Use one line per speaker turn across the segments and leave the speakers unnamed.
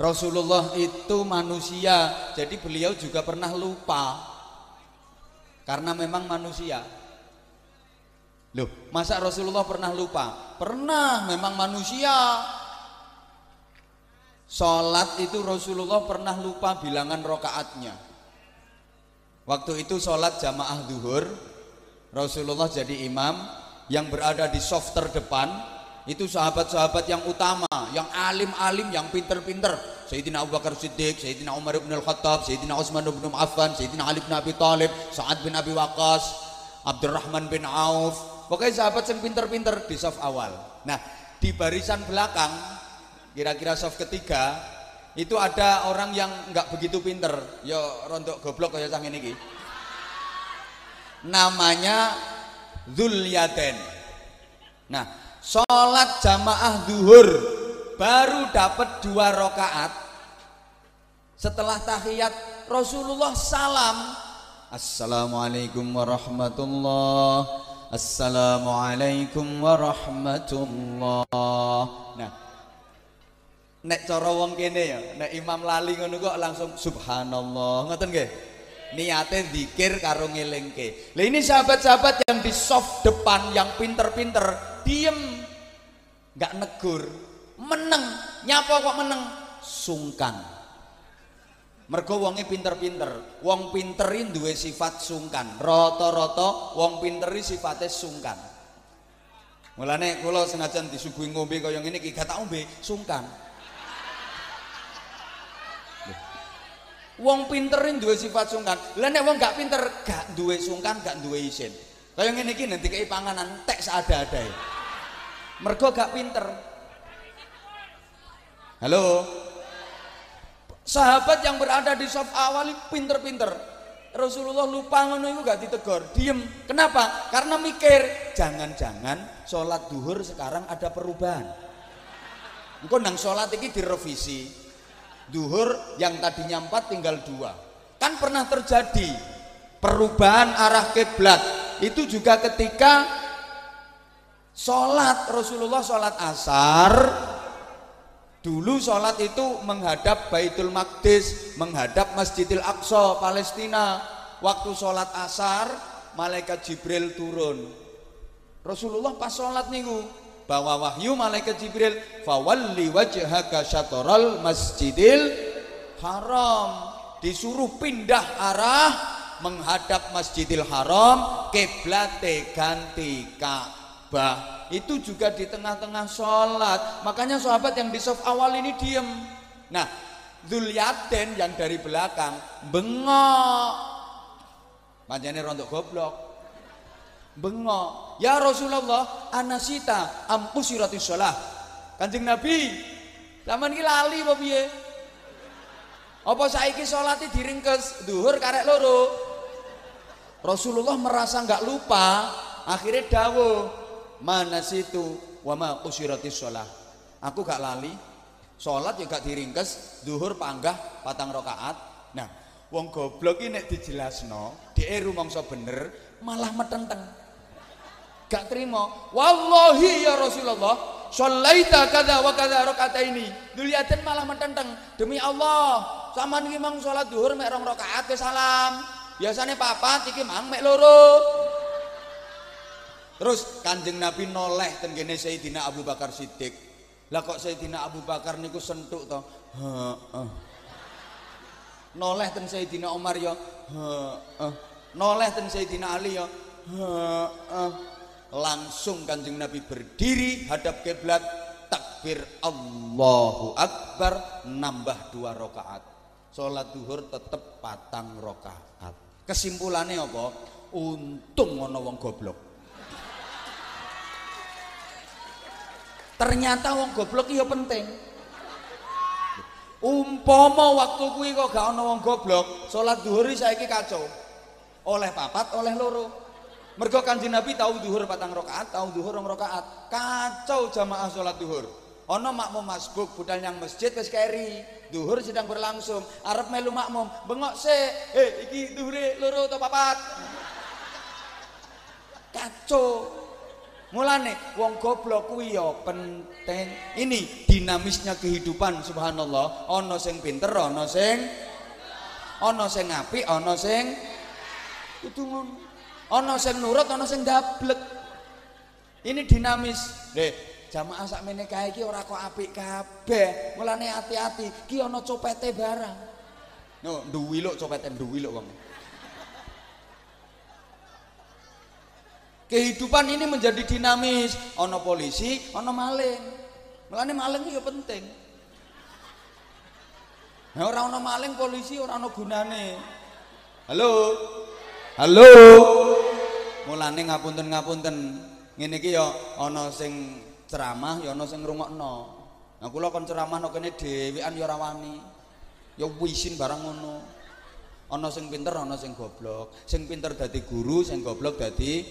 Rasulullah itu manusia, jadi beliau juga pernah lupa. Karena memang manusia. Loh, masa Rasulullah pernah lupa? Pernah, memang manusia. Sholat itu Rasulullah pernah lupa bilangan rokaatnya. Waktu itu sholat jamaah duhur, Rasulullah jadi imam yang berada di soft terdepan, itu sahabat-sahabat yang utama, yang alim-alim, yang pinter-pinter. Sayyidina Abu Bakar Siddiq, Sayyidina Umar bin Al-Khattab, Sayyidina Utsman bin Affan, Sayyidina Ali bin Abi Thalib, Sa'ad bin Abi Waqqas, Abdurrahman bin Auf. Pokoknya sahabat yang pinter-pinter di soft awal. Nah, di barisan belakang, kira-kira soft ketiga, itu ada orang yang nggak begitu pinter. Yo rontok goblok kayak sang ini. Namanya Zulyaden. Nah, sholat jamaah duhur baru dapat dua rakaat setelah tahiyat Rasulullah salam Assalamualaikum warahmatullah Assalamualaikum warahmatullah Nah Nek cara wong kene ya, nek imam lali ngono kok langsung subhanallah. Ngoten nggih? Niate zikir karo ngelingke. Lah ini sahabat-sahabat yang di soft depan yang pinter-pinter, diem. Enggak negur, meneng. Nyapa kok meneng? Sungkan. Mergo wonge pinter-pinter. Wong pinterin duwe sifat sungkan. Rata-rata wong pinteri sifate sungkan. Mulane kula senajan disuguhi ngombe kaya ngene iki gak tak ombe, sungkan. Wong pinterin duwe sifat sungkan. Lah nek wong gak pinter gak duwe sungkan, gak duwe isin. Kaya ngene iki nanti kei panganan tek seada-adae. Mergo gak pinter. Halo. Sahabat yang berada di saf awal pinter-pinter. Rasulullah lupa ngono itu gak ditegur, diem. Kenapa? Karena mikir, jangan-jangan sholat duhur sekarang ada perubahan. Engko nang sholat iki direvisi, duhur yang tadinya empat tinggal dua. Kan pernah terjadi perubahan arah kiblat. Itu juga ketika sholat Rasulullah sholat asar dulu sholat itu menghadap Baitul Maqdis menghadap Masjidil Aqsa Palestina. Waktu sholat asar malaikat Jibril turun. Rasulullah pas sholat minggu bawa wahyu malaikat Jibril fawalli wajhaka syatoral masjidil haram. Disuruh pindah arah menghadap Masjidil Haram kiblate ganti Ka'bah. Itu juga di tengah-tengah sholat. Makanya sahabat yang di soft awal ini diem. Nah Zulyaden yang dari belakang bengok. Panjangnya rontok goblok. Bengok ya Rasulullah anasita ampusiratus sholah kanjeng Nabi zaman ini lali apa piye? Apa saiki sholatnya diringkes? Duhur karek loro. Rasulullah merasa nggak lupa akhirnya dawuh mana situ wa ma kusiratis sholah aku gak lali sholat ya gak diringkes duhur panggah patang rokaat nah wong goblok ini dijelasno di rumangsa bener malah metenteng gak terima. Wallahi ya Rasulullah Sholaita kada wa kada rakaat ini Duliatin malah mententeng demi Allah sama nih mang sholat duhur mek rong rakaat ke salam. Biasanya papat iki mang mek loro. Terus kanjeng Nabi noleh tenggene Sayyidina Abu Bakar Siddiq. Lah kok Sayyidina Abu Bakar niku sentuk to? Heeh noleh ten Sayyidina Umar ya? Heeh noleh ten Sayyidina Ali ya? Heeh langsung kanjeng Nabi berdiri hadap kiblat takbir Allahu Akbar nambah dua rakaat. Sholat duhur tetep patang rakaat. Kesimpulannya apa? Untung ngono wong goblok. Ternyata wong goblok iya penting. Umpama waktu kuwi kok gak ana wong goblok duhur saiki kacau. Oleh papat oleh loro Mergo Kanjeng Nabi tahu duhur patang rakaat, tahu duhur rong rakaat. Kacau jamaah sholat duhur. Ono makmum masbuk budal yang masjid wis keri. Duhur sedang berlangsung. Arab melu makmum, bengok se. Eh iki duhure loro atau papat. Kacau. Mulane wong goblok kuwi ya penting. Ini dinamisnya kehidupan subhanallah. Ana sing pinter, ana sing ana sing apik, ana sing kudu ngono. Ana sing nurut, ana sing gablek. Ini dinamis. Deh, jamaah sak mene kae iki ora kok apik kabeh. Mulane hati-hati, ki ana copete barang. No, duwi lho copete duwi lho wong. Kehidupan ini menjadi dinamis. Ono polisi, ono maling. Mulane maling itu penting. Nah, orang ono maling polisi orang ono gunane. Halo. Halo. Mulane ngapunten ngapunten. Ngene iki ya ana sing ceramah ya ana sing ngrungokno. Nah kula kon ceramah no kene dhewean ya ora wani. Ya wisin barang ngono. Ana sing pinter ana sing goblok. Sing pinter dadi guru, sing goblok dadi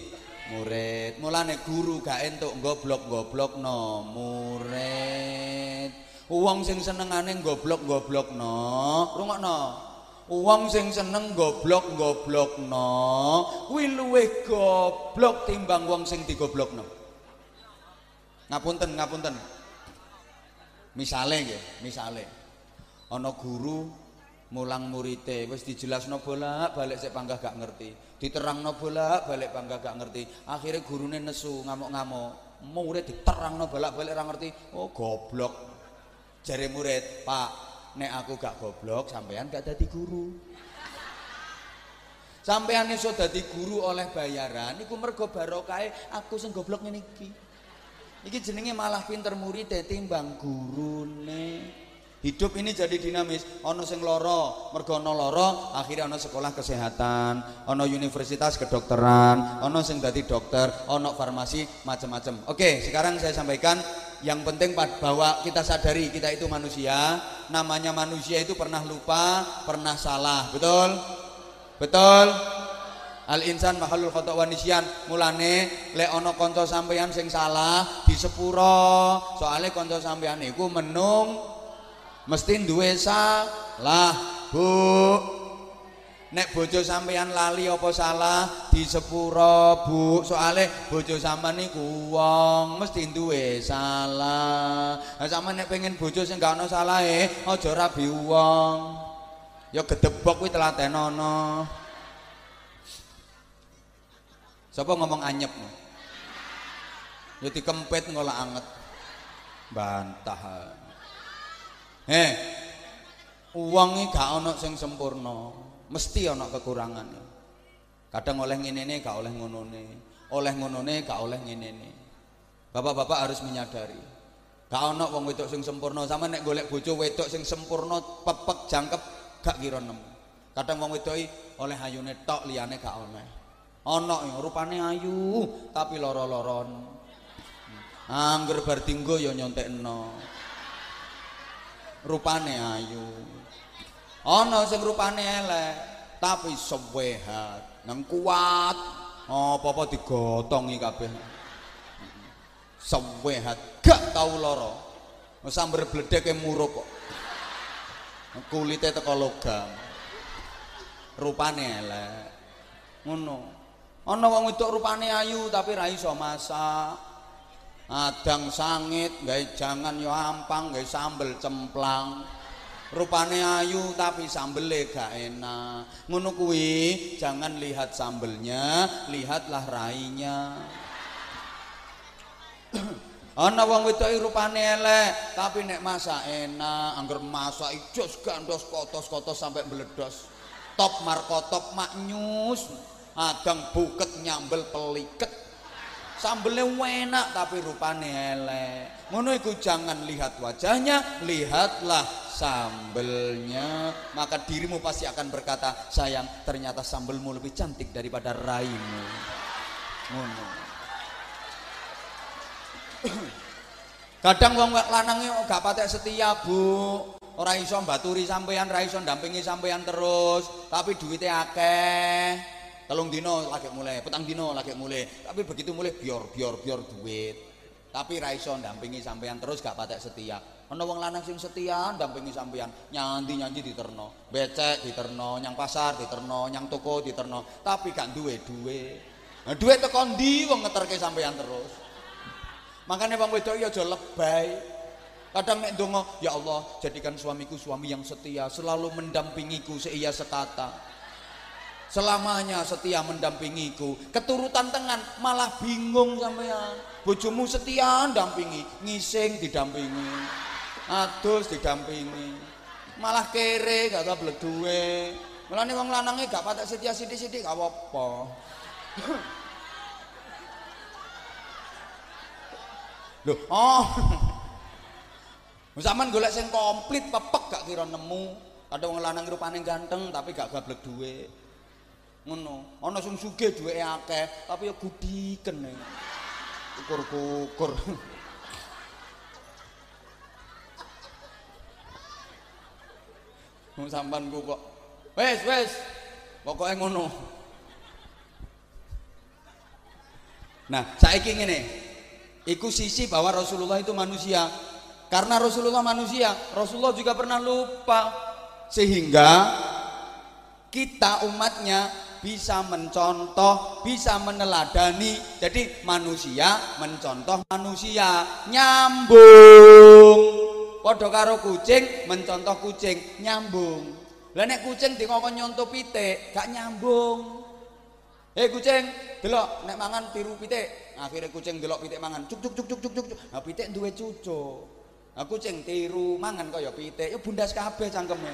murid. Mulane guru gak entuk goblok-goblokno murid. Wong sing senengane goblok-goblokno, rungokno. Wong sing seneng goblok-goblokno kuwi luwih goblok timbang wong sing digoblokno. Ngapunten, ngapunten. Misale nggih, misale. Ana guru mulang murite wis dijelasno bolak-balik sik panggah gak ngerti diterangno bolak-balik panggah gak ngerti akhirnya gurune nesu ngamuk-ngamuk murid diterangno bolak-balik ora ngerti oh goblok jare murid Pak nek aku gak goblok sampean gak dadi guru sampean iso dadi guru oleh bayaran iku mergo barokahe aku sing goblok ngene iki jenenge malah pinter murid timbang gurune Hidup ini jadi dinamis. Ono sing loro, mergo ono loro, akhirnya ono sekolah kesehatan, ono universitas kedokteran, ono sing dadi dokter, ono farmasi, macam-macam. Oke, sekarang saya sampaikan yang penting bahwa kita sadari kita itu manusia. Namanya manusia itu pernah lupa, pernah salah. Betul? Betul? Al insan mahalul khata wa nisyan. Mulane lek ana kanca sampeyan sing salah di sepuro. Soale kanca sampeyan iku menung mesti duwe salah bu nek bojo sampeyan lali apa salah? Di sepuro bu. Soale bojo sampean niku wong mesti duwe salah. Nah, sampean nek pengen bojo sing gak ono salahe aja rabi wong. Ya gedebok kuwi telatenono sapa ngomong anyep? Ya dikempet ngolah anget. Bantah. Eh, uang ini gak ono sing sempurna, mesti ono kekurangan. Kadang oleh ngene gak oleh ngonone, oleh ngonone gak oleh ngene Bapak-bapak harus menyadari. Gak ono wong wedok sing sempurna, sama nek golek bojo wedok sing sempurna, pepek jangkep gak kira nemu. Kadang wong wedok oleh ayune tok liyane gak oleh. Ono rupane ayu tapi loro-loron. Angger bar dinggo ya nyontekno rupane ayu ana sing rupane elek tapi sewehat. Nang kuat apa-apa digotongi kabeh. Sewehat gak tau lara. Sambar bledeke muruk kok. Kulite teko logam. Rupane elek. Ngono. Ana wong wedok rupane ayu tapi ra iso masak. Adang sangit gawe jangan yo ampang gawe sambel cemplang rupane ayu tapi sambele gak enak. Ngono kuwi jangan lihat sambelnya lihatlah rainya. Ana wong wedok rupane elek tapi nek masak enak angger masak ijos gandos kotos-kotos sampai meledos top markotop maknyus adang buket nyambel peliket sambelnya enak tapi rupane elek. Ngono iku jangan lihat wajahnya lihatlah sambelnya. Maka dirimu pasti akan berkata sayang ternyata sambelmu lebih cantik daripada raimu. Ngono. Kadang wong lanangnya gak patek setia bu. Ora iso baturi sampean ora iso ndampingi sampean terus. Tapi duitnya akeh telung dino lagi mulai petang dino lagi mulai. Tapi begitu mulai bior bior bior duit. Tapi raiso dampingi sampean terus gak patek setia. Ana wong lanang sing setia dampingi sampean nyanti nyanti diterno. Becek diterno nyang pasar diterno nyang toko diterno. Tapi gak duwe duwe nah, duwe teko ndi wong ngeterke sampean terus? Makanya bang wedok ya aja lebay. Kadang nek dongo, ya Allah, jadikan suamiku suami yang setia, selalu mendampingiku seia sekata. Selamanya setia mendampingiku. Keturutan tengan malah bingung sampean. Bojomu setia dampingi, ngising didampingi. Adus didampingi. Malah kere gak tau duwe. Mulane wong lanange gak patek setia sithik-sithik gak apa-apa. Loh, oh. Zaman golek sing komplit pepek gak kira nemu. Ada wong lanang rupane ganteng tapi gak gablek duwe. Ngono. Ana sing sugih duweke akeh tapi ya gudiken. Ukur-ukur. Wong sampean ku kok. Wes, wes. Pokoke ngono. Nah, saiki ngene. Iku sisi bahwa Rasulullah itu manusia. Karena Rasulullah manusia, Rasulullah juga pernah lupa. Sehingga kita umatnya bisa mencontoh, bisa meneladani. Jadi manusia mencontoh manusia, nyambung. Padha karo kucing mencontoh kucing, nyambung. Lah nek kucing dikongkon nyontoh pitik, gak nyambung. Hei kucing, delok nek mangan tiru pitik. Akhirnya kucing delok pitik mangan, cuk cuk cuk cuk cuk cuk. Nah pitik duwe cucuk. Nah, kucing tiru mangan kaya pitik, ya bundas kabeh cangkeme.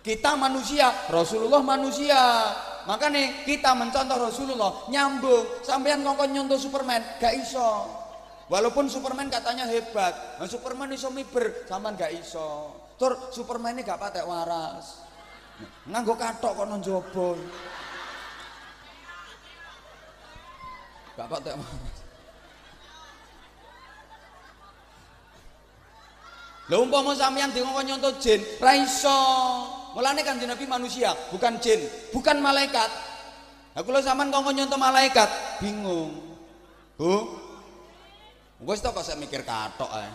Kita manusia, Rasulullah manusia. Makanya kita mencontoh Rasulullah, nyambung. Sampean kongkon nyontoh Superman, gak iso. Walaupun Superman katanya hebat, nah, Superman iso miber, sampean gak iso. Tur Superman ini gak patek waras. Nganggo katok kok njaba. Gak patek waras. Lah umpama sampeyan dikon nyontoh jin, ra iso. Mulane kan Nabi manusia, bukan jin, bukan malaikat. Aku lo sampean kok nyontoh malaikat, bingung. Bu. Wis kok saya mikir katok ae.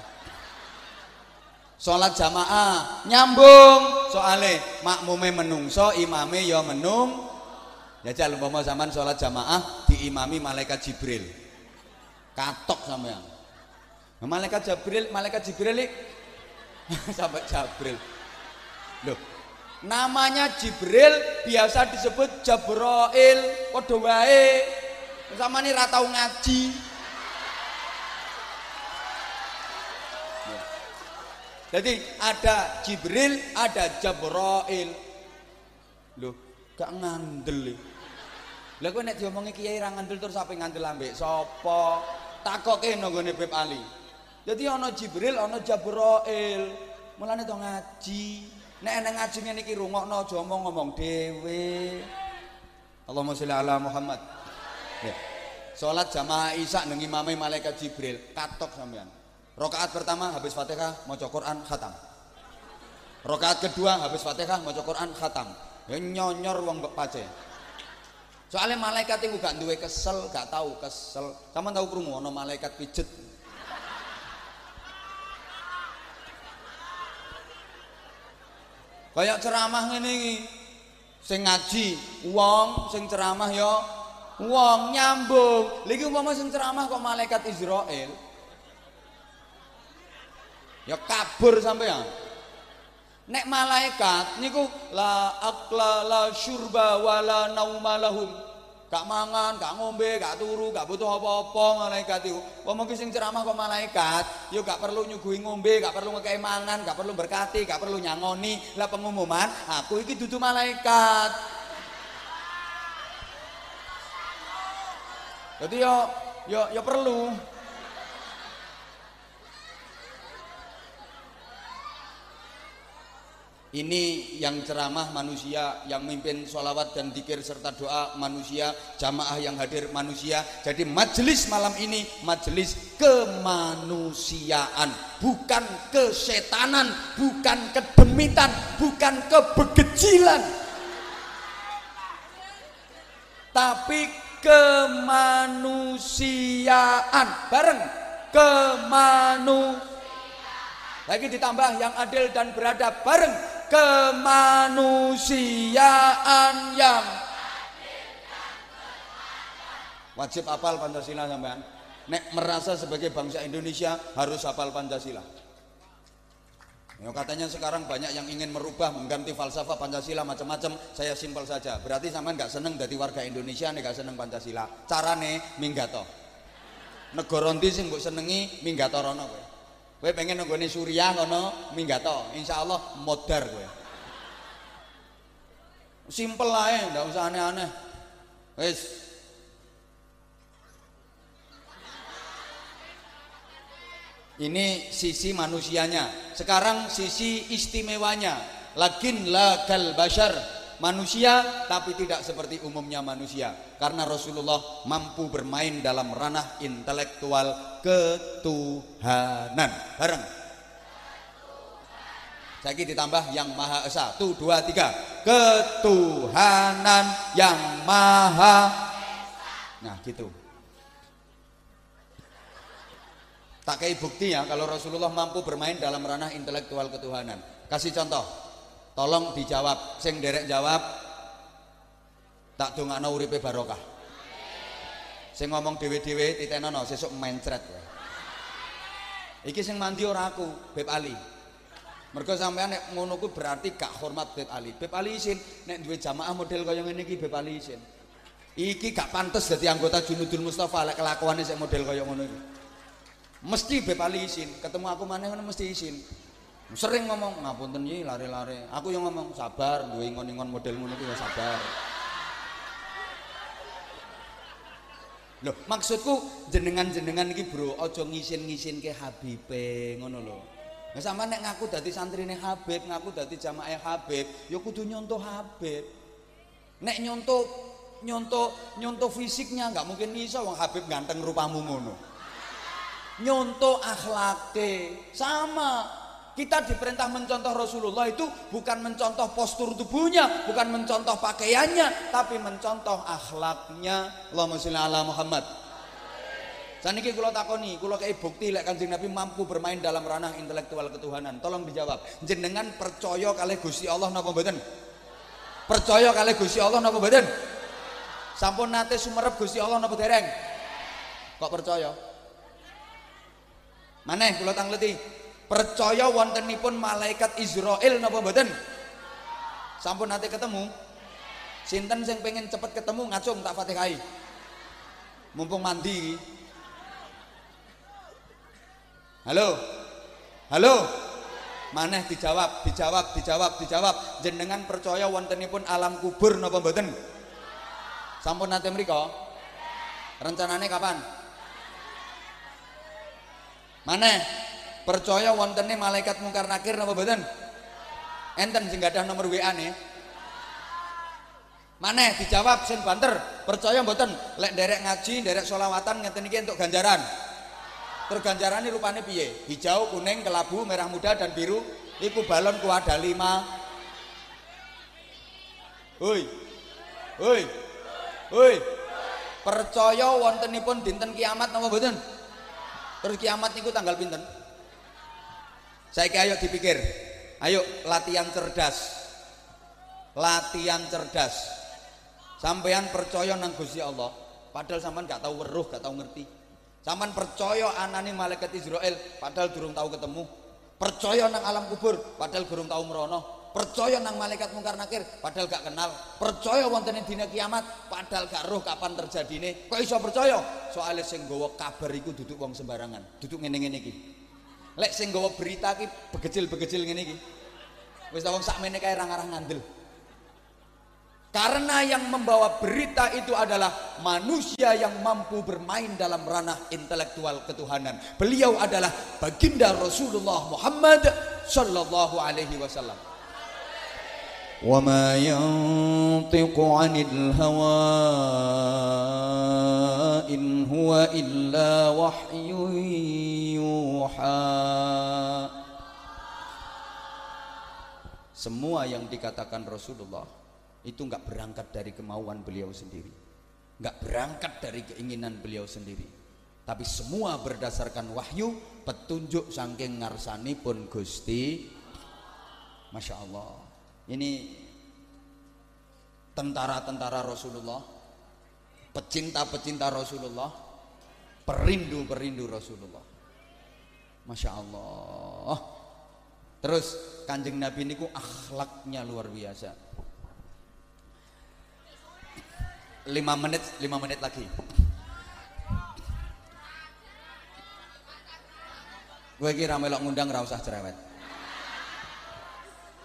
Salat jamaah nyambung soale makmume menungso, imame ya menung. Jajal umpama sampean salat jamaah diimami malaikat Jibril. Katok sampean. Malaikat Jibril, malaikat Jibril sampai Jabril loh namanya Jibril biasa disebut Jabroil padha sama ini ratau ngaji. Jadi ada Jibril ada Jabroil loh gak ngandel lah kowe nek diomongi kiai ra ngandel terus apa ngandel ambek sapa? Takoke nggone Beb Ali. Jadi ana Jibril, ana Jabrail. Mulane to ngaji. Nek enek ngaji ngene iki rungokno aja ngomong dhewe. Allahumma sholli ala Muhammad. Ya. Salat jamaah Isya nang imame malaikat Jibril, katok sampean. Rakaat pertama habis Fatihah maca Quran khatam. Rakaat kedua habis Fatihah maca Quran khatam. Ya nyonyor wong pace. Soalnya malaikat itu gak duwe kesel, gak tahu kesel. Kamu tahu krungu ana malaikat pijet Kayak ceramah ngene iki. Sing ngaji wong, sing ceramah ya wong nyambung. Lagi umpama sing ceramah kok malaikat Israel. Ya kabur sampean. Nek malaikat niku la akla la syurba wala nauma lahum gak mangan, gak ngombe, gak turu, gak butuh apa-apa malaikat itu. Wong mungkin sing ceramah kok malaikat, yo gak perlu nyuguhi ngombe, gak perlu ngekei mangan, gak perlu berkati, gak perlu nyangoni. Lah pengumuman, aku iki dudu malaikat. Jadi yo yo yo perlu Ini yang ceramah manusia, yang mimpin sholawat dan dikir serta doa manusia, jamaah yang hadir manusia. Jadi majelis malam ini majelis kemanusiaan, bukan kesetanan, bukan kedemitan, bukan kebegejilan. Tapi kemanusiaan bareng kemanusiaan lagi ditambah yang adil dan beradab bareng kemanusiaan yang wajib apal Pancasila sampean nek merasa sebagai bangsa Indonesia harus hafal Pancasila. Ya, katanya sekarang banyak yang ingin merubah, mengganti falsafah Pancasila macam-macam. Saya simpel saja. Berarti sama nggak seneng dari warga Indonesia nih nggak seneng Pancasila. Carane minggato. Negara ndi sing mbok senengi minggato rono kowe. Kowe pengen nenggone Suriah ngono minggato. Allah modar kowe. Simpel ae, nggak usah aneh-aneh. Wis Ini sisi manusianya. Sekarang sisi istimewanya. Lakin la kal bashar. Manusia tapi tidak seperti umumnya manusia. Karena Rasulullah mampu bermain dalam ranah intelektual ketuhanan. Bareng. Saya ditambah yang maha esa. Satu, dua, tiga. Ketuhanan yang maha Nah gitu. Tak kayak bukti ya kalau Rasulullah mampu bermain dalam ranah intelektual ketuhanan. Kasih contoh. Tolong dijawab. Sing derek jawab tak dongakno uripe barokah. Sing ngomong dhewe-dhewe titenono sesuk mencret ya. Iki sing mandi ora aku, Beb Ali. Mergo sampean nek ngono ku berarti gak hormat Beb Ali. Beb Ali isin nek duwe jamaah model kaya ngene iki Beb Ali isin. Iki gak pantes dadi anggota Junudul Mustafa lek kelakuane sik model kaya ngono iki mesti bepali izin ketemu aku mana mana mesti izin sering ngomong ngapunten yi lari-lari aku yang ngomong sabar duwe ingon-ingon model ngono ya sabar Loh, maksudku jenengan-jenengan iki bro, ojo ngisin-ngisin ke Habibe ngono lho. Nah, sama nek ngaku dadi santrine Habib, ngaku dadi jamaah Habib, ya kudu nyontoh Habib. Nek nyontoh nyontoh nyontoh fisiknya nggak mungkin iso wong Habib ganteng rupamu ngono nyontoh akhlaknya sama kita diperintah mencontoh Rasulullah itu bukan mencontoh postur tubuhnya, bukan mencontoh pakaiannya, tapi mencontoh akhlaknya. Allahumma sholli ala Muhammad. Saniki kula takoni, kula kei bukti lek Kanjeng Nabi mampu bermain dalam ranah intelektual ketuhanan. Tolong dijawab. Jenengan percaya kali Gusti Allah napa mboten? Percaya kali Gusti Allah napa mboten? Sampun nate sumerep Gusti Allah napa dereng? Kok percaya? Maneh kula tangleti. Percaya wontenipun malaikat Israel napa mboten? Sampun nanti ketemu. Sinten sing pengen cepet ketemu ngacung tak Fatihai. Mumpung mandi. Halo. Halo. Maneh dijawab, dijawab, dijawab, dijawab. Jenengan percaya wontenipun alam kubur napa mboten? Sampun nanti mriko? Rencananya kapan? Mana? Percaya wontene malaikat mungkar nakir napa mboten? Enten sing gadah nomor WA nih. Mana dijawab sing banter, percaya mboten lek derek ngaji, derek solawatan ngeten iki untuk ganjaran. Terus ganjarannya rupanya piye? Hijau, kuning, kelabu, merah muda dan biru. Iku balon ku ada lima. Hoi. Hoi. Hoi. Percaya wontenipun dinten kiamat napa mboten? Terus kiamat niku tanggal pinten? Saya ayo dipikir. Ayo latihan cerdas. Latihan cerdas. Sampean percaya nang Gusti Allah, padahal sampean gak tahu weruh, gak tahu ngerti. Sampean percaya anane malaikat Israel, padahal durung tahu ketemu. Percaya nang alam kubur, padahal durung tahu merono. Percaya nang malaikat mungkar nakir, padahal gak kenal. Percaya wonten dina kiamat, padahal gak roh kapan terjadine. Kok iso percaya? Soalnya sing gawa kabar iku duduk wong sembarangan, duduk ngene-ngene iki. Lek sing gawa berita iki begecil-begecil ngene iki. Wis ta wong sakmene kae arang-arang ngandel. Karena yang membawa berita itu adalah manusia yang mampu bermain dalam ranah intelektual ketuhanan. Beliau adalah baginda Rasulullah Muhammad sallallahu alaihi wasallam. وما ينطق عن الهوى إن هو إلا وحي يوحى Semua yang dikatakan Rasulullah itu nggak berangkat dari kemauan beliau sendiri, nggak berangkat dari keinginan beliau sendiri, tapi semua berdasarkan wahyu, petunjuk saking ngarsani pun Gusti, masya Allah ini tentara-tentara Rasulullah pecinta-pecinta Rasulullah perindu-perindu Rasulullah. Masya Allah. Terus kanjeng Nabi niku akhlaknya luar biasa. Lima menit, lima menit lagi. Gue kira melok ngundang ra usah cerewet.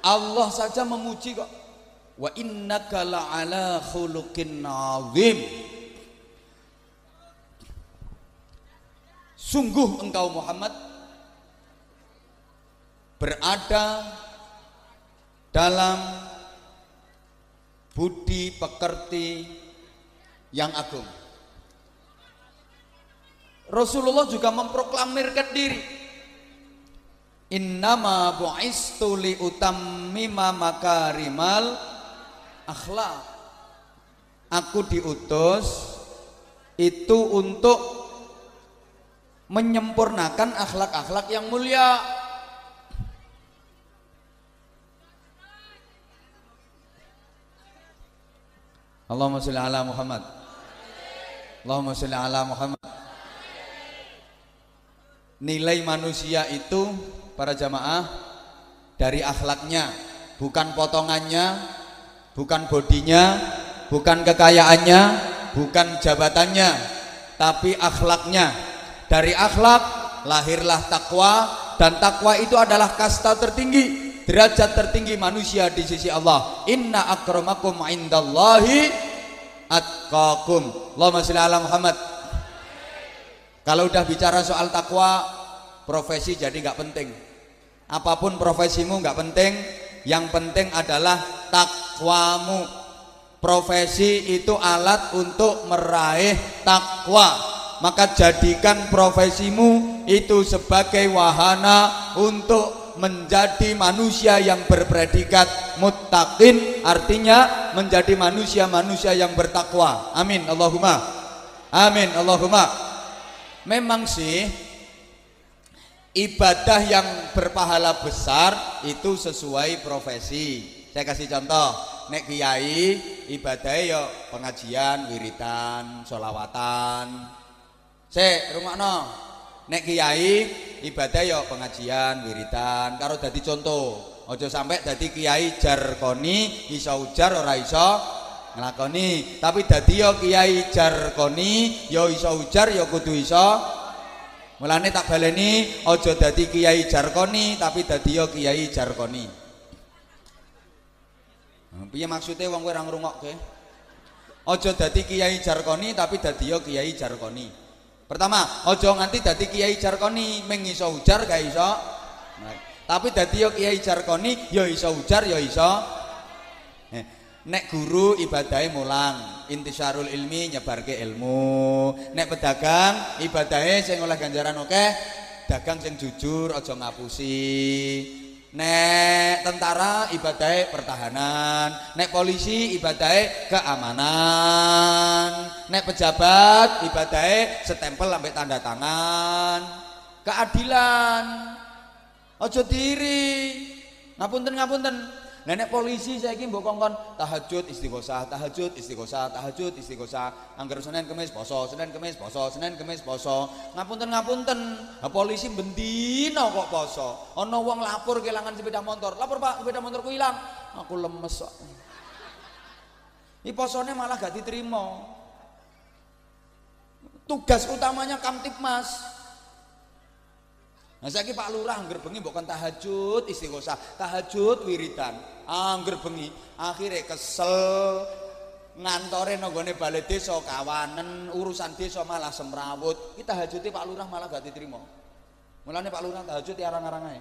Allah saja memuji kok. Wa innaka la'ala khuluqin azim. Sungguh engkau Muhammad berada dalam budi pekerti yang agung. Rasulullah juga memproklamirkan diri Innama bu'istu li utammima makarimal akhlak. Aku diutus itu untuk menyempurnakan akhlak-akhlak yang mulia. Allahumma sholli ala Muhammad. Allahumma sholli ala Muhammad. Nilai manusia itu para jamaah dari akhlaknya, bukan potongannya, bukan bodinya, bukan kekayaannya, bukan jabatannya, tapi akhlaknya. Dari akhlak lahirlah takwa dan takwa itu adalah kasta tertinggi, derajat tertinggi manusia di sisi Allah. Inna akramakum indallahi atqakum. Allahumma sholli ala Muhammad. Kalau udah bicara soal takwa, profesi jadi nggak penting apa pun profesimu nggak penting yang penting adalah takwamu. Profesi itu alat untuk meraih takwa. Maka jadikan profesimu itu sebagai wahana untuk menjadi manusia yang berpredikat muttaqin artinya menjadi manusia-manusia yang bertakwa. Amin. Allahumma. Amin. Allahumma. Memang sih ibadah yang berpahala besar itu sesuai profesi. Saya kasih contoh nek kiai ibadah yo pengajian wiritan solawatan saya rumah no nek kiai ibadah yo pengajian wiritan karo dadi contoh ojo sampai dadi kiai jarkoni iso ujar ora iso ngelakoni tapi dadi yo kiai jarkoni yo iso ujar yo kudu iso Mulane tak baleni aja dadi kiai jarkoni tapi dadi yo kiai jarkoni. Piye maksude wong kowe ora ngrungokke? Aja dadi kiai jarkoni tapi dadi yo kiai jarkoni. Pertama, aja nganti dadi kiai jarkoni ming iso ujar gak iso. Tapi dadi yo kiai jarkoni yo iso ujar yo iso. Nek guru ibadahnya mulang, intisarul ilmi nyebarke ilmu. Nek pedagang ibadahnya sing oleh ganjaran oke? Dagang sing jujur aja ngapusi. Nek tentara ibadahnya pertahanan. Nek polisi ibadahnya keamanan. Nek pejabat ibadahnya setempel sampai tanda tangan. Keadilan. Aja diri. Ngapunten ngapunten Nenek polisi saya ingin mbok kongkon tahajud istighosah, tahajud istighosah, tahajud istighosah. Angger Senin Kamis poso, Senin Kamis poso, Senin Kamis poso. Ngapunten ngapunten. Nah, polisi bendina kok poso. Ana wong lapor kehilangan sepeda motor. Lapor Pak, sepeda motorku hilang. Aku lemes kok. Ini posone malah gak diterima. Tugas utamanya Kamtipmas. Nah saiki Pak Lurah angger bengi mbok tahajud istighosah, tahajud wiridan. Angger bengi akhirnya kesel ngantore nanggone balai desa kawanen urusan desa malah semrawut. Kita tahajute Pak Lurah malah gak diterima. Mulane Pak Lurah tahajud ya arang-arang ae.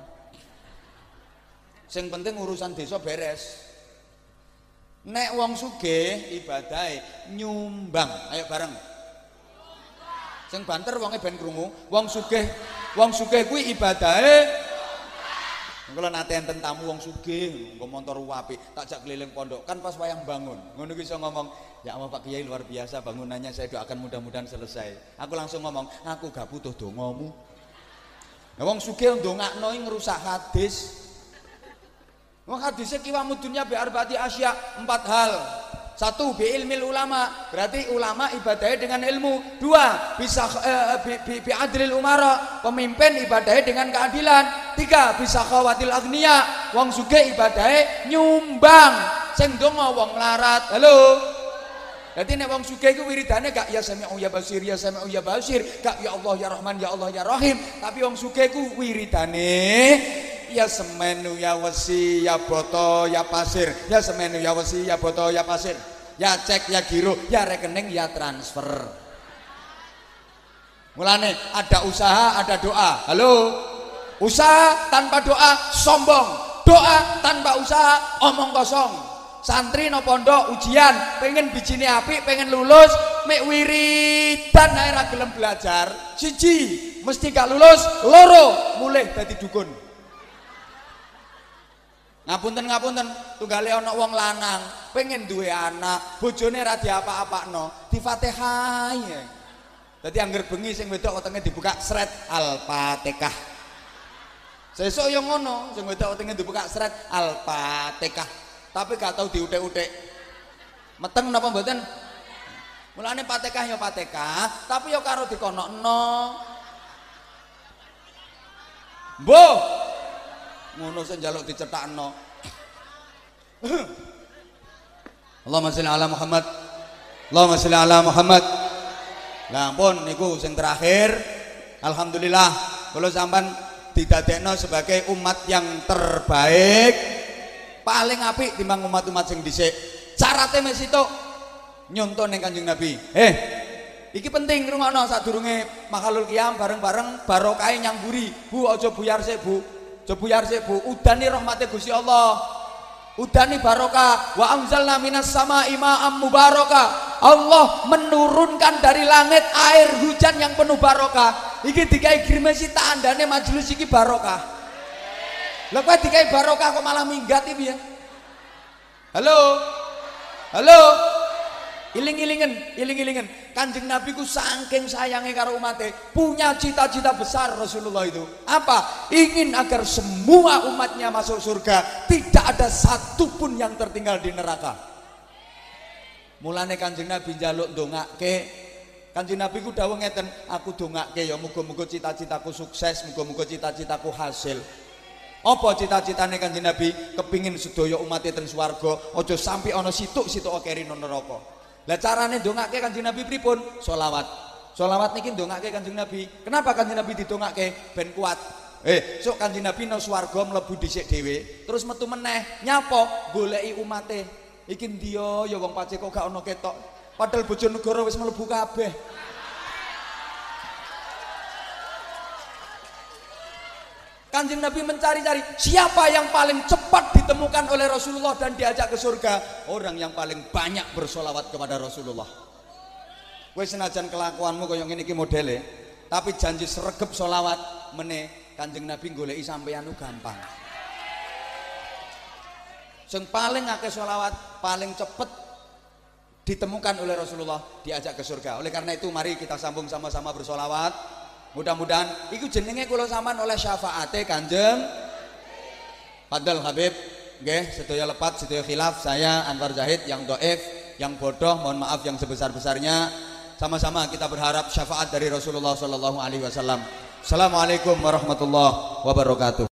Sing penting urusan desa beres. Nek wong sugih ibadahe nyumbang. Ayo bareng. Sing banter wonge ben krungu, wong sugih Wong sugih kuwi ibadahe Kula nate enten tamu wong sugih, nggo motor apik, tak jak keliling pondok. Kan pas wayang bangun, ngono iso ngomong, "Ya Allah Pak Kiai luar biasa bangunannya, saya doakan mudah-mudahan selesai." Aku langsung ngomong, "Aku gak butuh dongamu." Nah, wong sugih ndongakno ngerusak hadis. Wong hadisnya kiwamu dunya bi arba'ati asya, empat hal. Satu, bi ilmil ulama. Berarti ulama ibadahnya dengan ilmu. Dua, bisa eh, bi, bi, bi adril umara. Pemimpin ibadahnya dengan keadilan. Tiga, bisa khawatil agnia. Wong suge ibadahnya nyumbang. Sing dongo wong larat. Halo. Jadi nek wong sugih iku wiridane gak ya sami'u ya basir ya sami'u ya basir, gak ya Allah ya Rahman ya Allah ya Rahim, tapi wong sugih iku wiridane ya semenu ya wesi ya boto ya pasir, ya semenu ya wesi ya boto ya pasir, ya cek ya giro, ya rekening ya transfer. Mulane ada usaha, ada doa. Halo. Usaha tanpa doa sombong. Doa tanpa usaha omong kosong santri no pondok ujian pengen bijine api pengen lulus mek wiridan ae gelem belajar siji mesti gak lulus loro mulai dadi dukun ngapunten ngapunten tunggale ana wong lanang pengen duwe anak bojone ra di Fatihah dadi angger bengi sing wedok wetenge dibuka sret Al-Fatihah. Sesuk yo ngono sing wedok wetenge dibuka sret Al-Fatihah. Tapi gak tahu diutek-utek meteng napa mboten? Mulane patekah ya patekah tapi ya karo dikonokno. Mbah ngono sing njaluk dicetakno Allahumma sholli ala Muhammad Allahumma sholli ala Muhammad Lah ampun niku sing terakhir alhamdulillah kalau sampean didadekno sebagai umat yang terbaik paling apik timbang umat-umat sing dhisik. Carate mes itu nyonton ning Kanjeng Nabi. Eh, iki penting ngrungokno sadurunge makhluk kiam bareng-bareng barokah nyamburi. Bu aja buyar sik, Bu. Aja buyar sik, Bu. Udani rahmate Gusti Allah. Udani barokah wa anzalna minas sama ma'am mubarokah. Allah menurunkan dari langit air hujan yang penuh barokah. Iki dikai grimesi tak andane majelis iki barokah. Lah kowe dikai barokah kok malah minggat iki ya. Halo. Halo. Iling-ilingen, iling-ilingen. Kanjeng Nabi ku saking sayangnya karo umatnya, punya cita-cita besar Rasulullah itu. Apa? Ingin agar semua umatnya masuk surga, tidak ada satupun yang tertinggal di neraka. Mulane Kanjeng Nabi njaluk ndongake Kanjeng Nabi ku dawuh ngeten, aku dongake ya muga-muga cita-citaku sukses, muga-muga cita-citaku hasil. Apa cita-citane Kanjeng Nabi? Kepingin sedaya umat ten swarga, aja sampai ana situk-situk keri neraka. Lah carane ndongake Kanjeng Nabi pripun? Sholawat. Sholawat niki ndongake Kanjeng Nabi. Kenapa Kanjeng Nabi didongake? Ben kuat. Eh, sok Kanjeng Nabi nang swarga mlebu dhisik dhewe, terus metu meneh nyapa goleki umate. Iki ndiya ya wong pacek kok gak ana ketok. Padahal bojonegoro wis mlebu kabeh. Kanjeng Nabi mencari-cari siapa yang paling cepat ditemukan oleh Rasulullah dan diajak ke surga. Orang yang paling banyak bersolawat kepada Rasulullah. Kue senajan kelakuanmu kaya ngene iki modele, tapi janji sregep solawat mene Kanjeng Nabi goleki sampeyan gampang. Yang paling akeh solawat, paling cepet ditemukan oleh Rasulullah diajak ke surga. Oleh karena itu mari kita sambung sama-sama bersolawat. Mudah-mudahan iku jenenge kula sampean oleh syafaate Kanjeng. Fadl Habib. Nggih sedaya lepat sedaya khilaf saya Anwar Zahid yang doif yang bodoh mohon maaf yang sebesar-besarnya. Sama-sama kita berharap syafaat dari Rasulullah sallallahu alaihi wasallam. Assalamualaikum warahmatullahi wabarakatuh